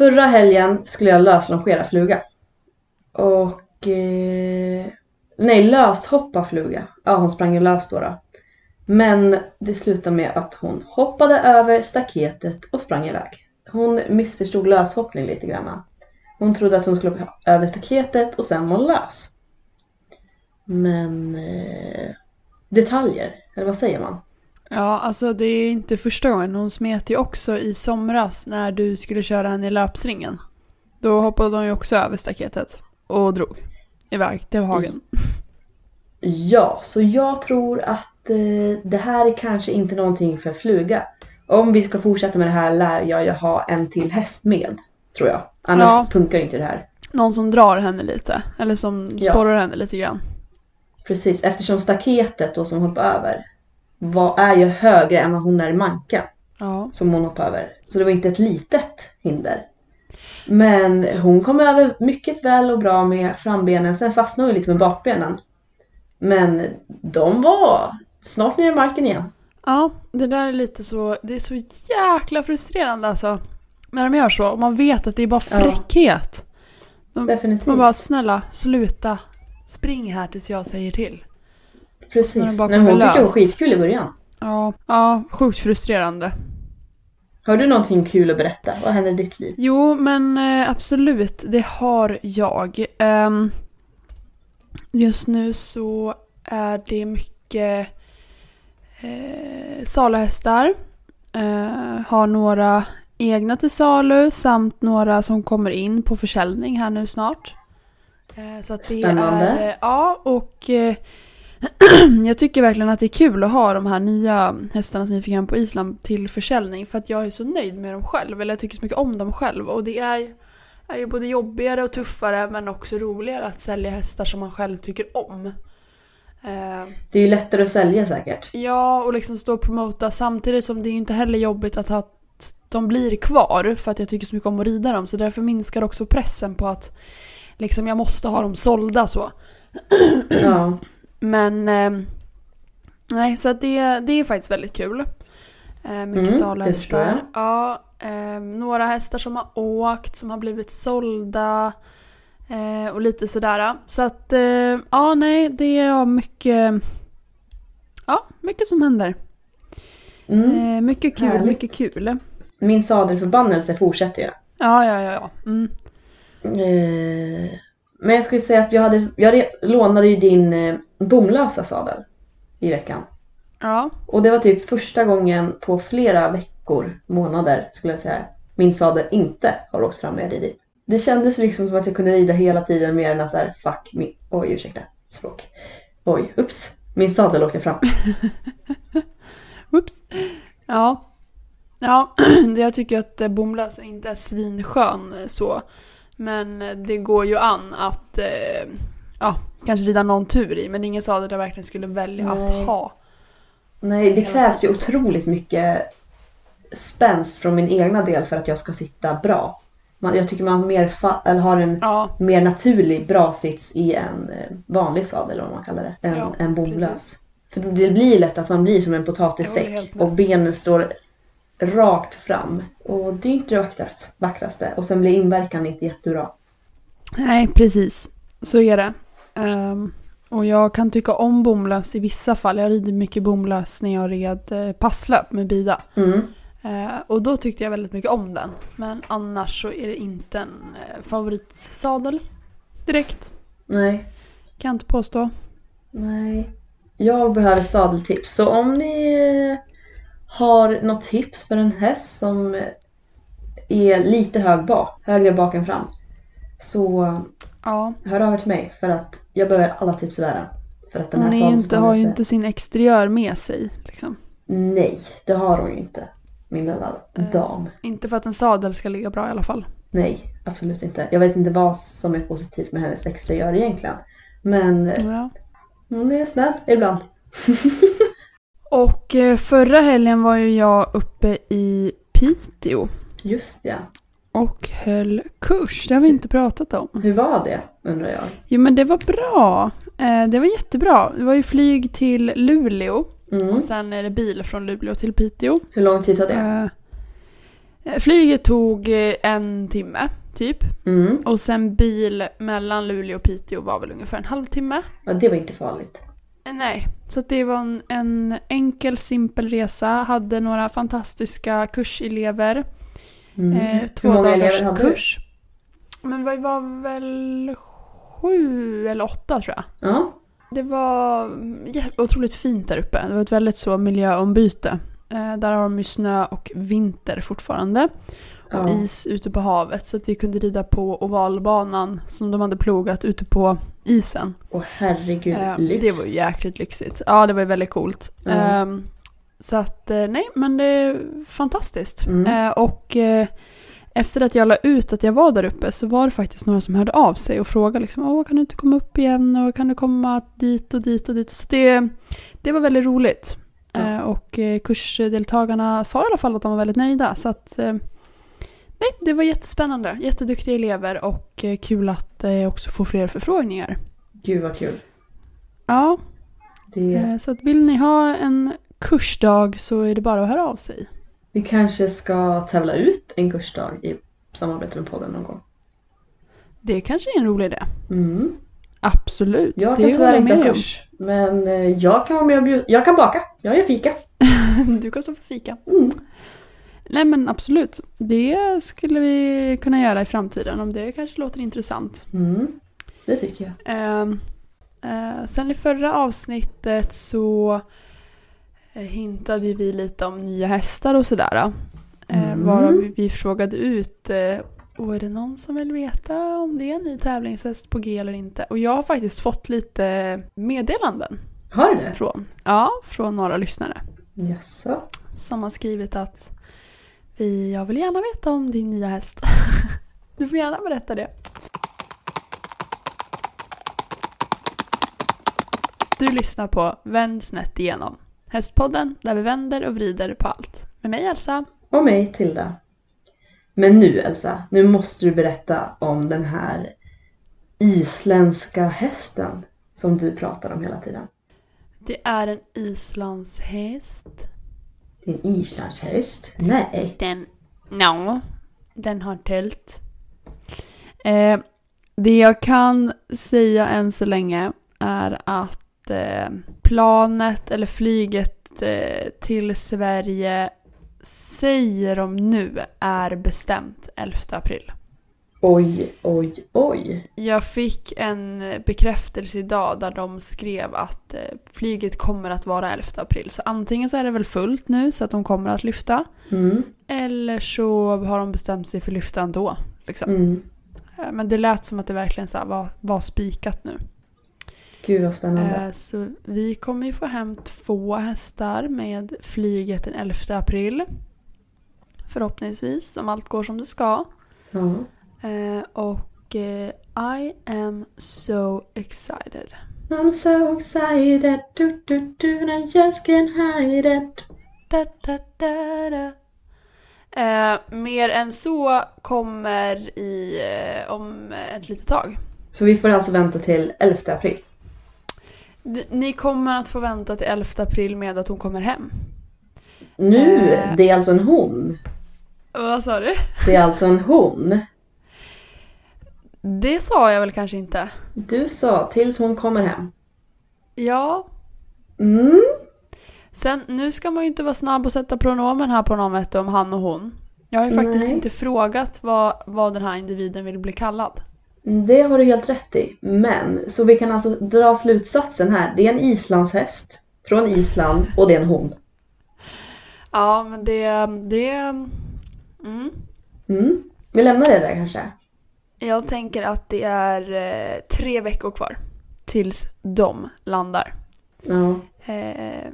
förra helgen skulle jag löslongera fluga. Och... Eh, nej, löshoppa fluga. Ja, hon sprang ju lös då, då. Men det slutade med att hon hoppade över staketet och sprang iväg. Hon missförstod löshoppning lite grann. Hon trodde att hon skulle hoppa över staketet och sen var hon lös. Men eh, detaljer, eller vad säger man? Ja, alltså det är inte första gången. Hon smet ju också i somras när du skulle köra henne i löpsringen. Då hoppade hon ju också över staketet och drog iväg till hagen. Ja, så jag tror att eh, det här är kanske inte någonting för fluga. Om vi ska fortsätta med det här lär jag ju ha en till häst med, tror jag. Annars Ja. funkar inte det här. Någon som drar henne lite. Eller som Ja. sporrar henne lite grann. Precis, eftersom staketet då som hoppar över var, är ju högre än vad hon är i manken Ja. som hon hoppar över. Så det var inte ett litet hinder. Men hon kom över mycket väl och bra med frambenen. Sen fastnade hon lite med bakbenen. Men de var snart nere i marken igen. Ja, det där är lite så, det är så jäkla frustrerande alltså. När de gör så, och man vet att det är bara Ja. fräckhet. De, Definitivt. man bara, snälla, sluta. Spring här tills jag säger till. Precis. när de bara Nej, men hon tyckte det var skitkul i början. Ja, ja, sjukt frustrerande. Har du någonting kul att berätta? Vad händer i ditt liv? Jo, men eh, absolut, det har jag. Ehm, just nu så är det mycket eh, saluhästar. Eh, har några egna till salu samt några som kommer in på försäljning här nu snart. Eh, så att det Spännande. är, eh, ja och jag tycker verkligen att det är kul att ha de här nya hästarna som vi fick hem på Island till försäljning för att jag är så nöjd med dem själv, eller jag tycker så mycket om dem själv och det är, är ju både jobbigare och tuffare men också roligare att sälja hästar som man själv tycker om. Eh, Det är ju lättare att sälja säkert. Ja, och liksom stå och promota samtidigt som det är ju inte heller jobbigt att, att de blir kvar för att jag tycker så mycket om att rida dem. Så därför minskar också pressen på att liksom jag måste ha dem sålda så. Ja. Men eh, nej, så det, det är faktiskt väldigt kul. Eh, mycket Mm, förstår jag. Ja, eh, några hästar som har åkt, som har blivit sålda. Eh, och lite sådär. Så att eh, ja, nej, det är mycket. Ja, mycket som händer. Mm. Eh, mycket kul, Härligt. mycket kul. Min sadelförbannelse fortsätter ju. Ja, ja, ja, ja. Mm. Men jag skulle säga att jag, hade, jag lånade ju din bomlösa sadel i veckan. Ja, Och det var typ första gången på flera veckor, månader skulle jag säga, min sadel inte har åkt fram när jag ridit. Det kändes liksom som att jag kunde rida hela tiden mer än att såhär, fuck, min, oj ursäkta, språk. Oj, ups, min sadel åkte fram. Oops. Ja. Ja, det- jag tycker att eh, bomlösa inte är svinskön eh, så. Men eh, det går ju an att ja, kanske rida någon tur i. Men ingen sadel jag verkligen skulle välja Nej. att ha. Nej, det krävs ju otroligt mycket spänst från min egna del för att jag ska sitta bra. Man, jag tycker man mer eller har en Ja, mer naturlig bra sits i en eh, vanlig sadel eller vad man kallar det, än Ja, en bomlös. För det blir lätt att man blir som en potatissäck och benen står rakt fram. Och det är inte det vackrast- vackraste. Och sen blir inverkan inte jättebra. nej precis. Så är det. Ehm, och jag kan tycka om bomlös i vissa fall. Jag rider mycket bomlös när jag red eh, passlöp med bida. Mm. Eh, och då tyckte jag väldigt mycket om den. Men annars så är det inte en eh, favoritsadel. Direkt. Nej, Kan jag inte påstå. nej. Jag behöver sadeltips. Så om ni har något tips för en häst som är lite hög bak, högre bak än fram. Så Ja, hör av er till mig för att jag behöver alla tips i världen. För att den hon här är inte, har ju inte sin exteriör med sig. Liksom. Nej, det har hon ju inte. Min lilla Eh. dam. Inte för att en sadel ska ligga bra i alla fall. Nej, absolut inte. Jag vet inte vad som är positivt med hennes exteriör egentligen. Men Ja. hon är snäll ibland. Och eh, förra helgen var ju jag uppe i Piteå Just ja. Och höll kurs. Det har vi inte pratat om. Hur var det undrar jag? Jo men det var bra. Eh, det var jättebra. Det var ju flyg till Luleå Mm. och sen är det bil från Luleå till Piteå. Hur lång tid tar det? Eh, Eh, Flyget tog en timme, typ. Mm. Och sen bil mellan Luleå och Piteå var väl ungefär en halvtimme. Ja, det var inte farligt. Nej, så det var en, en enkel, simpel resa. Hade några fantastiska kurselever. Mm. Eh, två Hur många dagars elever hade du? kurs. Men vi var väl sju eller åtta tror jag. Ja. Det var otroligt fint där uppe. Det var ett väldigt så miljöombyte. Eh, där har de ju snö och vinter fortfarande. Och ja. is ute på havet. Så att vi kunde rida på ovalbanan som de hade plogat ute på isen. Åh herregud, Eh, lyx. det var ju jäkligt lyxigt. Ja, det var ju väldigt coolt. Ja. Ehm, så att, eh, nej, men det är fantastiskt. Mm. Eh, och eh, efter att jag la ut att jag var där uppe så var det faktiskt några som hörde av sig och frågade liksom, Åh, kan du inte komma upp igen och kan du komma dit och dit och dit. Så det, det var väldigt roligt. Ja. Och kursdeltagarna sa i alla fall att de var väldigt nöjda. Så att, nej, det var jättespännande. Jätteduktiga elever och kul att också få fler förfrågningar. Gud vad kul. Ja, Det, Så att vill ni ha en kursdag så är det bara att höra av sig. Vi kanske ska tävla ut en kursdag i samarbete med podden någon gång. Det kanske är en rolig idé. Mm. Absolut. Jag det kan tyvärr inte ha dig om. kurs. Men eh, jag kan vara med och bjuda. Jag kan baka. Jag gör fika. Du kan stå för fika. Mm. Nej men absolut. Det skulle vi kunna göra i framtiden om det kanske låter intressant. Mm. Det tycker jag. Ehm, eh, sen i förra avsnittet så eh, hintade ju vi lite om nya hästar och sådär. Eh, Mm. Varav vi, vi frågade ut eh, och är det någon som vill veta om det är en ny tävlingshäst på G eller inte? Och jag har faktiskt fått lite meddelanden Har du det? från, ja, från några lyssnare. Jaså? Som har skrivit att vi, jag vill gärna veta om din nya häst. Du får gärna berätta det. Du lyssnar på Vänd snett igenom. Hästpodden där vi vänder och vrider på allt. Med mig Elsa. Och mig, Tilda. Men nu Elsa, nu måste du berätta om den här isländska hästen som du pratar om hela tiden. Det är en islandshäst. En islandshäst? Nej. Den, no, den har tält. Eh, det jag kan säga än så länge är att eh, planet eller flyget eh, till Sverige säger de nu är bestämt 11 april. Oj, oj, oj. Jag fick en bekräftelse idag där de skrev att eh, flyget kommer att vara 11 april. Så antingen så är det väl fullt nu så att de kommer att lyfta. Mm, Eller så har de bestämt sig för att lyfta ändå. Liksom. mm. Eh, Men det lät som att det verkligen så var, var spikat nu. Gud vad spännande. Eh, Så vi kommer ju få hem två hästar med flyget den 11 april. Förhoppningsvis, om allt går som det ska. Eh, Och eh, I am so excited. I'm so excited, du, du, du, I just can't hide it. Da, da, da, da. Eh, mer än så kommer i, eh, om ett litet tag. Så vi får alltså vänta till 11 april. Ni kommer att få vänta till 11 april med att hon kommer hem. Nu, Eh. det är alltså en hon. Vad sa du? Det är alltså en hon. Det sa jag väl kanske inte. Du sa tills hon kommer hem. Ja. Mm. Sen, nu ska man ju inte vara snabb och sätta pronomen här på namnet om han och hon. Jag har ju faktiskt Nej. inte frågat vad, vad den här individen vill bli kallad. Det har du helt rätt i. Men, så vi kan alltså dra slutsatsen här. Det är en islandshäst från Island och det är en hon. Ja, men det... det mm. Mm. Vi lämnar det där kanske. Jag tänker att det är eh, tre veckor kvar tills de landar. Ja. Eh,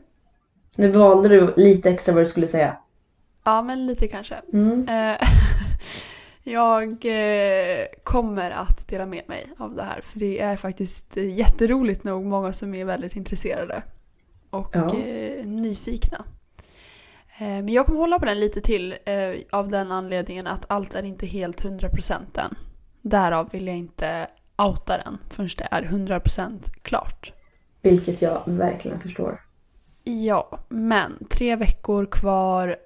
Nu valde du lite extra vad du skulle säga. ja, men lite kanske. Mm. Eh, jag eh, kommer att dela med mig av det här för det är faktiskt eh, jätteroligt nog många som är väldigt intresserade och Ja. eh, nyfikna. Eh, men jag kommer hålla på den lite till av den anledningen att allt är inte helt 100% än. Därav vill jag inte outa den förrän det är 100% klart. Vilket jag verkligen förstår. Ja, men tre veckor kvar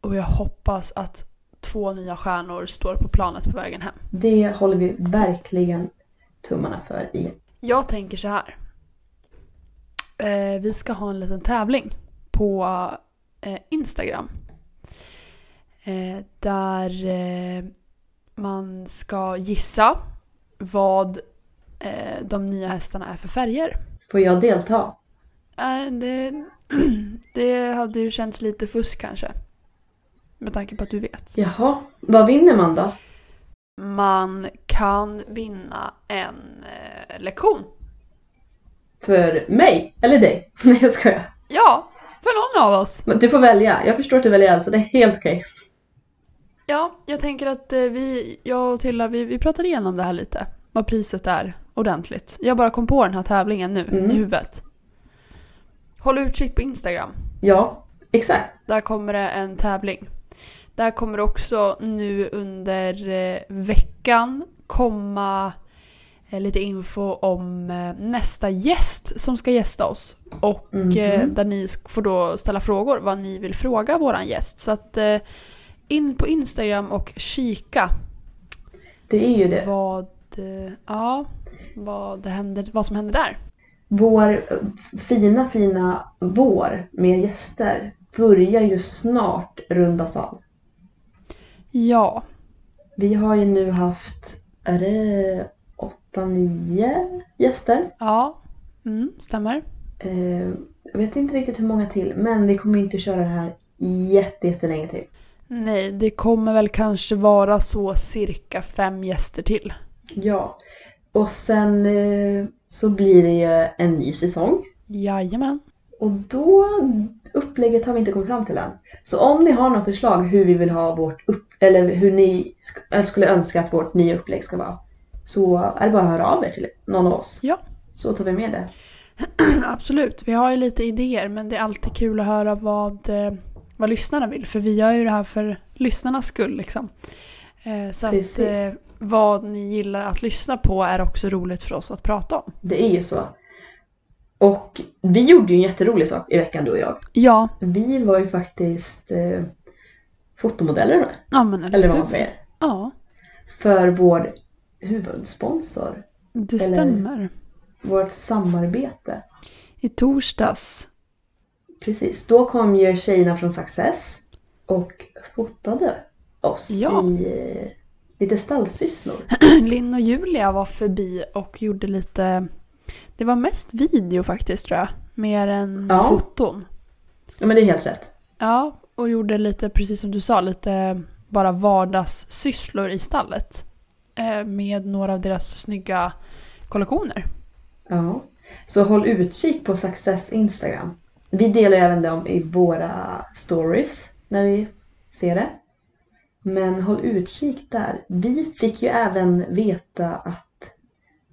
och jag hoppas att två nya stjärnor står på planet på vägen hem. Det håller vi verkligen tummarna för i. Jag tänker så här. Eh, vi ska ha en liten tävling på eh, Instagram. Eh, där man ska gissa vad de nya hästarna är för färger. Får jag delta? Eh, det, det hade ju känts lite fusk kanske. Med tanke på att du vet. Jaha, vad vinner man då? Man kan vinna en eh, lektion. För mig? Eller dig? Nej jag skojar. Ja, för någon av oss. Men du får välja. Jag förstår att du väljer alltså, det är helt okej. Ja, jag tänker att eh, vi, jag och Tilla, vi, vi pratar igenom det här lite. Vad priset är ordentligt. Jag bara kom på den här tävlingen nu Mm. i huvudet. Håll utkik på Instagram. Ja, exakt. Där kommer det en tävling. Där kommer också nu under eh, veckan komma eh, lite info om eh, nästa gäst som ska gästa oss. Och Mhm. eh, där ni får då ställa frågor vad ni vill fråga våran gäst. Så att in på Instagram och kika Det är ju det. vad, ja, vad, det händer, vad som händer där. Vår fina, fina vår med gäster börjar ju snart rundas av. Ja, Vi har ju nu haft, är det åtta, nio gäster? ja, mm, stämmer. Eh, jag vet inte riktigt hur många till, men vi kommer inte köra det här jätte, jättelänge till. Nej, det kommer väl kanske vara så cirka fem gäster till. Ja, och sen eh, så blir det ju en ny säsong. Jajamän. Och då, upplägget har vi inte kommit fram till än. Så om ni har några förslag hur vi vill ha vårt upp, eller hur ni eller skulle önska att vårt nya upplägg ska vara. Så är det bara att höra av er till någon av oss. Ja. Så tar vi med det. Absolut, vi har ju lite idéer men det är alltid kul att höra vad, eh, vad lyssnarna vill. För vi gör ju det här för lyssnarnas skull liksom. Eh, Så att Precis. eh, vad ni gillar att lyssna på är också roligt för oss att prata om. Det är ju så. Och vi gjorde ju en jätterolig sak i veckan du och jag. Ja, Vi var ju faktiskt eh, fotomodeller med, ja men eller, eller vad man säger. Ja, För vår huvudsponsor. det Eller- stämmer. Vårt samarbete. I torsdags. Precis, då kom ju tjejerna från Success och fotade oss Ja. i eh, lite stallsysslor. Linn och Julia var förbi och gjorde lite... Det var mest video faktiskt tror jag. Mer än Ja. foton. Ja men det är helt rätt. Ja, och gjorde lite, precis som du sa, lite bara vardagssysslor i stallet. Eh, med några av deras snygga kollektioner. Ja. Så håll utkik på Success Instagram. Vi delar även dem i våra stories när vi ser det. Men håll utkik där. Vi fick ju även veta att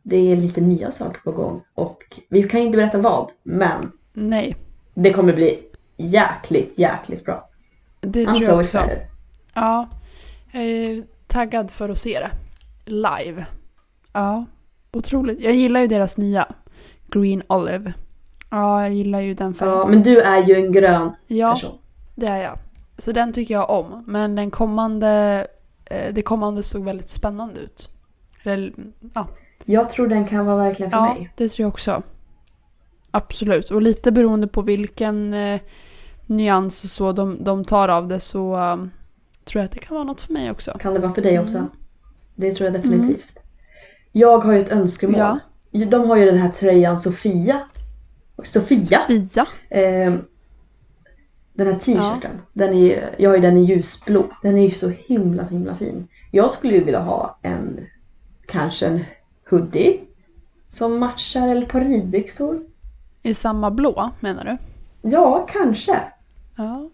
det är lite nya saker på gång och vi kan inte berätta vad, men Nej, det kommer bli jäkligt, jäkligt bra. det I'm tror so jag också. excited. Ja, jag är taggad för att se det. Live. Ja, otroligt. Jag gillar ju deras nya. Green Olive. Ja, jag gillar ju den färgen. Ja, men du är ju en grön Ja, person. det är jag. Så den tycker jag om. Men den kommande, eh, det kommande såg väldigt spännande ut. Eller, ja, Jag tror den kan vara verkligen för ja mig. det tror jag också. Absolut. Och lite beroende på vilken eh, nyans och så de, de tar av det så um, tror jag att det kan vara något för mig också. Kan det vara för dig också? Mm. Det tror jag definitivt. Jag har ju ett önskemål. Ja. De har ju den här tröjan Sofia. Sofia? Fia. Ehm, den här t-shirten. Den är, ju- jag har ju den i ljusblå. Den är ju så himla himla fin. Jag skulle ju vilja ha en, kanske en hoodie. Som matchar eller ett par ridbyxor. I samma blå menar du? Ja, kanske. Ja.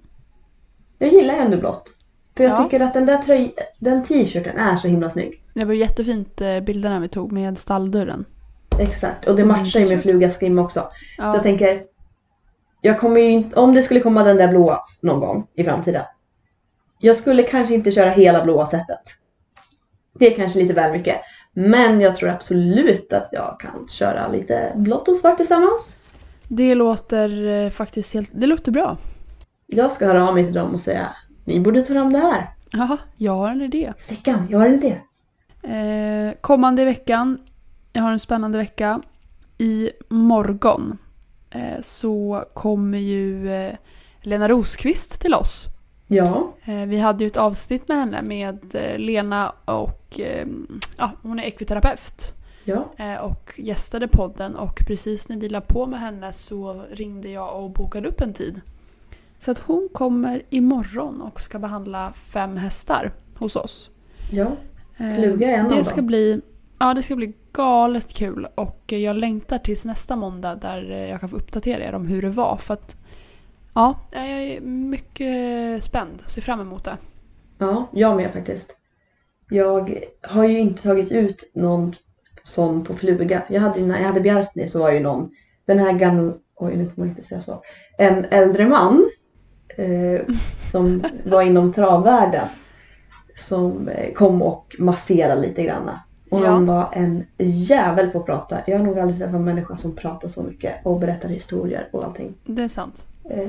Jag gillar ändå blått. För jag Ja. tycker att den där tröj, den t-shirten är så himla snygg. Det var jättefint eh, bilderna vi tog med stalldörren. Exakt. Och det matchar ju med t-shirt. fluga skrim också. Ja. Så jag tänker, jag kommer ju inte, om det skulle komma den där blåa någon gång i framtiden. Jag skulle kanske inte köra hela blåa sättet. Det är kanske lite väl mycket. Men jag tror absolut att jag kan köra lite blått och svart tillsammans. Det låter eh, faktiskt helt... Det låter bra. Jag ska höra av mig till dem och säga, ni borde ta fram det här. Jaha, jag har en idé. Sickan, jag har en idé. Eh, kommande veckan, jag har en spännande vecka. I morgon eh, så kommer ju eh, Lena Rosqvist till oss. Ja, Eh, vi hade ju ett avsnitt med henne med eh, Lena och eh, ja, hon är ekviterapeut. ja, Eh, och gästade podden och precis när vi la på med henne så ringde jag och bokade upp en tid. Så att hon kommer imorgon och ska behandla fem hästar hos oss. ja. Är en av det ska dem. bli, Ja, det ska bli galet kul och jag längtar tills nästa måndag där jag kan få uppdatera er om hur det var. För att ja, jag är mycket spänd och ser fram emot det. Ja, jag med faktiskt. Jag har ju inte tagit ut någon sån på fluga. Jag hade, när jag hade Bjartny så var ju någon, den här gamla, oj nu får man inte säga så, en äldre man eh, som var inom travvärlden som eh, kom och masserade lite grann. Och Ja. han var en jävel på att prata. Jag har nog aldrig träffat en människa som pratar så mycket och berättar historier och allting. Det är sant. Eh,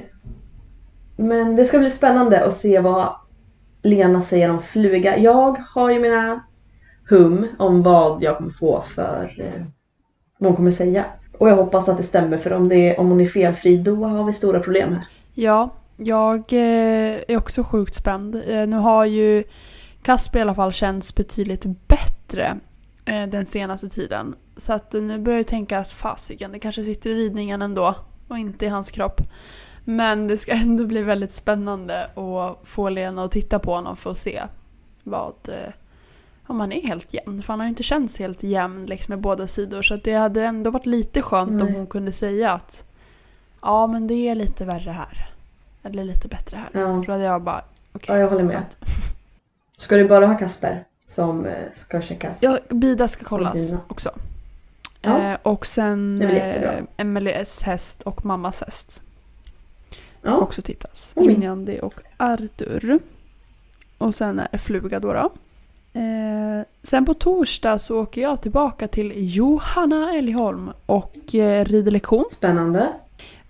men det ska bli spännande att se vad Lena säger om fluga. Jag har ju mina hum om vad jag kommer få för eh, vad hon kommer säga. Och jag hoppas att det stämmer för om, det är, om hon är felfri då har vi stora problem här. Ja, jag eh, är också sjukt spänd. Nu har ju Kasper i alla fall känts betydligt bättre den senaste tiden. Så att nu börjar jag tänka att fasiken, det kanske sitter i ridningen ändå och inte i hans kropp. Men det ska ändå bli väldigt spännande att få Lena att titta på honom för att se vad eh, om han är helt jämn. För han har ju inte känts helt jämn liksom med båda sidor. Så det hade ändå varit lite skönt om Nej. hon kunde säga att ja men det är lite värre här. Eller lite bättre här. Ja, Då hade jag bara okej. ja jag håller med. skönt. Ska du bara ha Kasper som eh, ska checkas? Ja, Bida ska kollas också. Ja. Eh, och sen eh, Emelies häst och mammas häst ska ja. också tittas. Oj. Rinjandi och Arthur. Och sen är det Fluga då. då. Eh, sen på torsdag så åker jag tillbaka till Johanna Älgholm och eh, rider lektion. Spännande.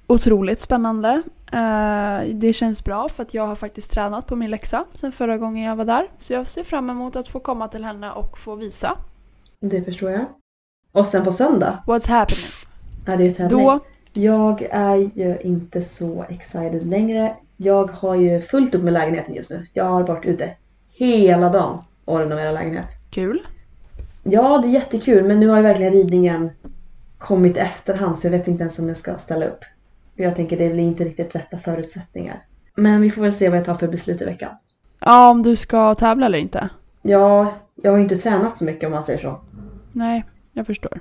Otroligt spännande. Eh, det känns bra för att jag har faktiskt tränat på min läxa sen förra gången jag var där. Så jag ser fram emot att få komma till henne och få visa. Det förstår jag. Och sen på söndag What's happening? är det ju tävling. Då, Jag är ju inte så excited längre. Jag har ju fullt upp med lägenheten just nu. Jag har varit ute hela dagen och renoverat lägenhet. kul. Ja, det är jättekul men nu har ju verkligen ridningen kommit efterhand så jag vet inte ens om jag ska ställa upp. Jag tänker det blir inte riktigt rätta förutsättningar. Men vi får väl se vad jag tar för beslut i veckan. Ja, om du ska tävla eller inte. Ja, jag har ju inte tränat så mycket om man säger så. Nej, jag förstår.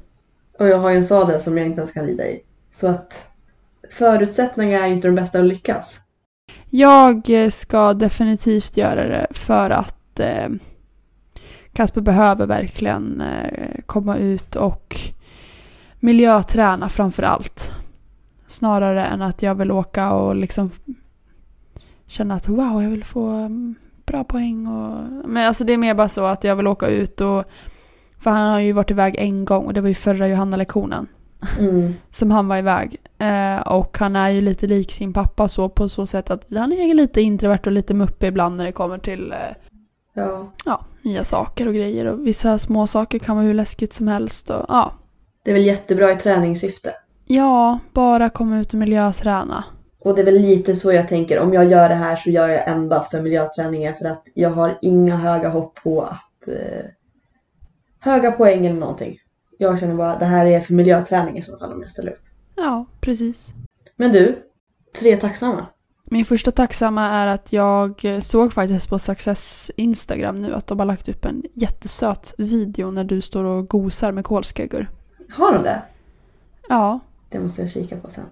Och jag har ju en sadel som jag inte ens kan rida i. Så att förutsättningarna är inte de bästa att lyckas. Jag eh, ska definitivt göra det för att eh, Kasper behöver verkligen eh, komma ut och miljöträna framför allt. Snarare än att jag vill åka och liksom känna att wow, jag vill få mm, bra poäng. Och... Men alltså det är mer bara så att jag vill åka ut och... För han har ju varit iväg en gång och det var ju förra Johanna-lektionen Mm. som han var iväg. Eh, och han är ju lite lik sin pappa så på så sätt att han är lite introvert och lite muppig ibland när det kommer till eh, Ja. ja, nya saker och grejer. Och vissa små saker kan vara hur läskigt som helst. Och, ja. Det är väl jättebra i träningssyfte. ja, bara komma ut och miljöträna. Och det är väl lite så jag tänker, om jag gör det här så gör jag endast för miljöträningen för att jag har inga höga hopp på att eh, höga poäng eller någonting. Jag känner bara att det här är för miljöträning i så fall om jag ställer upp. Ja, precis. Men du, tre tacksamma. Min första tacksamma är att jag såg faktiskt på Success Instagram nu att de har lagt upp en jättesöt video när du står och gosar med kolskäggor. Har de det? Ja, Det måste jag kika på sen.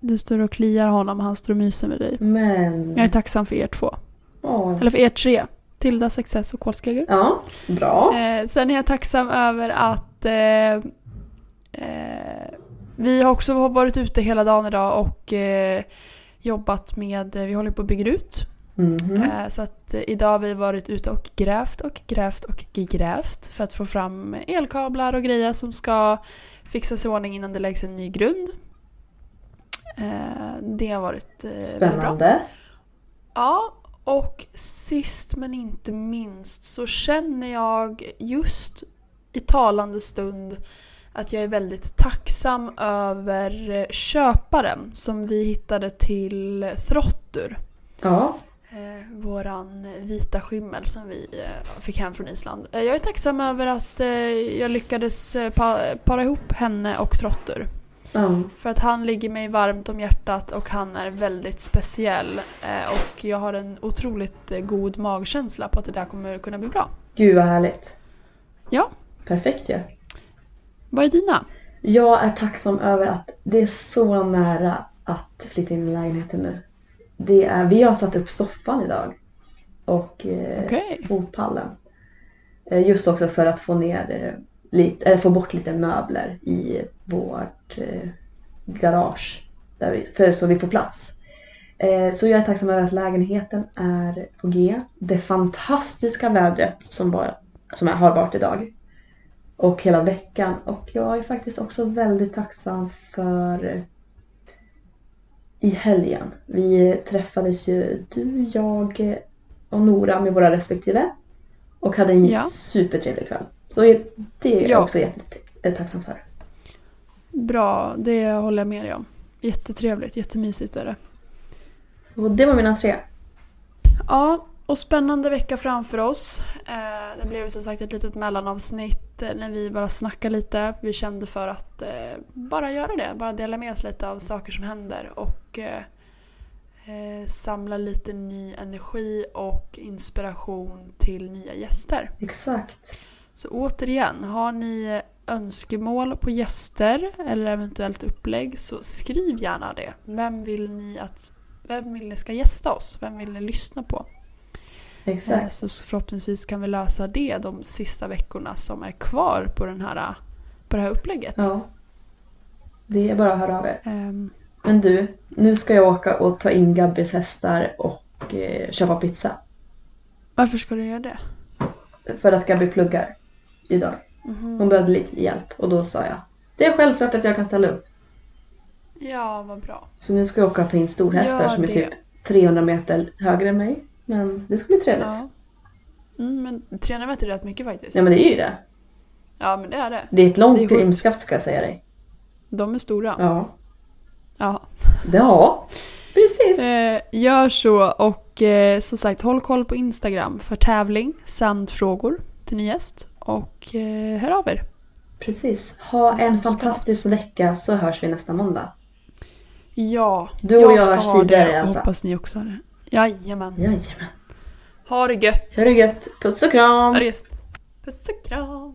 du står och kliar honom och han står och myser med dig. Men... Jag är tacksam för er två. Åh. Eller för er tre. Tilda, Success och kolskäggor. Ja, bra. Eh, sen är jag tacksam över att eh, eh, vi har också varit ute hela dagen idag och eh, jobbat med, vi håller på att bygga ut. Mhm. Eh, så att eh, idag har vi varit ute och grävt och grävt och grävt för att få fram elkablar och grejer som ska fixas i ordning innan det läggs en ny grund. Det har varit väldigt bra. Spännande. Ja, Och sist men inte minst så känner jag just i talande stund att jag är väldigt tacksam över köparen som vi hittade till Throttur. Ja, Eh, våran vita skimmel som vi eh, fick hem från Island. Eh, jag är tacksam över att eh, jag lyckades eh, pa para ihop henne och Trottur. Ja. För att han ligger mig varmt om hjärtat och han är väldigt speciell. Eh, och jag har en otroligt eh, god magkänsla på att det där kommer kunna bli bra. Gud vad härligt. Ja, Perfekt ju. Ja. vad är dina? Jag är tacksam över att det är så nära att flytta in i lägenheten nu. Det är, vi har satt upp soffan idag. Och eh, Okej. fotpallen. Eh, just också för att få ner eh, lite, eller få bort lite möbler i vårt eh, garage. Där vi, för, så vi får plats. Eh, så jag är tacksam över att lägenheten är på G. Det fantastiska vädret som, var, som har varit idag. Och hela veckan. Och jag är faktiskt också väldigt tacksam för i helgen. Vi träffades ju du, jag och Nora med våra respektive. Och hade en Ja. supertrevlig kväll. Så det är jag Ja. också jättetacksam för. Bra, det håller jag med dig om. Jättetrevligt, jättemysigt är det. Så det var mina tre. Ja, och spännande vecka framför oss. Eh, det blev som sagt ett litet mellanavsnitt eh, när vi bara snackade lite. Vi kände för att eh, bara göra det, bara dela med oss lite av saker som händer och samla lite ny energi och inspiration till nya gäster. Exakt. Så återigen, har ni önskemål på gäster eller eventuellt upplägg så skriv gärna det. Vem vill ni att vem vill ni ska gästa oss? Vem vill ni lyssna på? Eh, Exakt. Så förhoppningsvis kan vi lösa det de sista veckorna som är kvar på, den här, på det här upplägget. Ja. Det är bara att höra av er. Ehm, Men du, nu ska jag åka och ta in Gabbis hästar och eh, köpa pizza. varför ska du göra det? För att Gabby pluggar idag. Mhm. Hon behövde lite hjälp och då sa jag det är självklart att jag kan ställa upp. Ja, vad bra. Så nu ska jag åka och ta in storhästar som är det. typ 300 meter högre än mig. Men det ska bli trevligt. Ja, Ja. Mm, men 300 meter är rätt mycket faktiskt. men det är ju det. Ja, men det är det. Det är ett långt grimskaft ska jag säga dig. De är stora. Ja. Ja. Ja, precis. Eh, gör så och eh, som sagt håll koll på Instagram för tävling samt frågor till ny gäst. Och eh, hör av er. Precis. Ha en fantastisk vecka så hörs vi nästa måndag. Ja, Du och jag ska hörs ha tidigare, det alltså. hoppas ni också har det. Jajamän. Jajamän. Ha det gött. Ha det gött. Puss och kram. Puss och kram.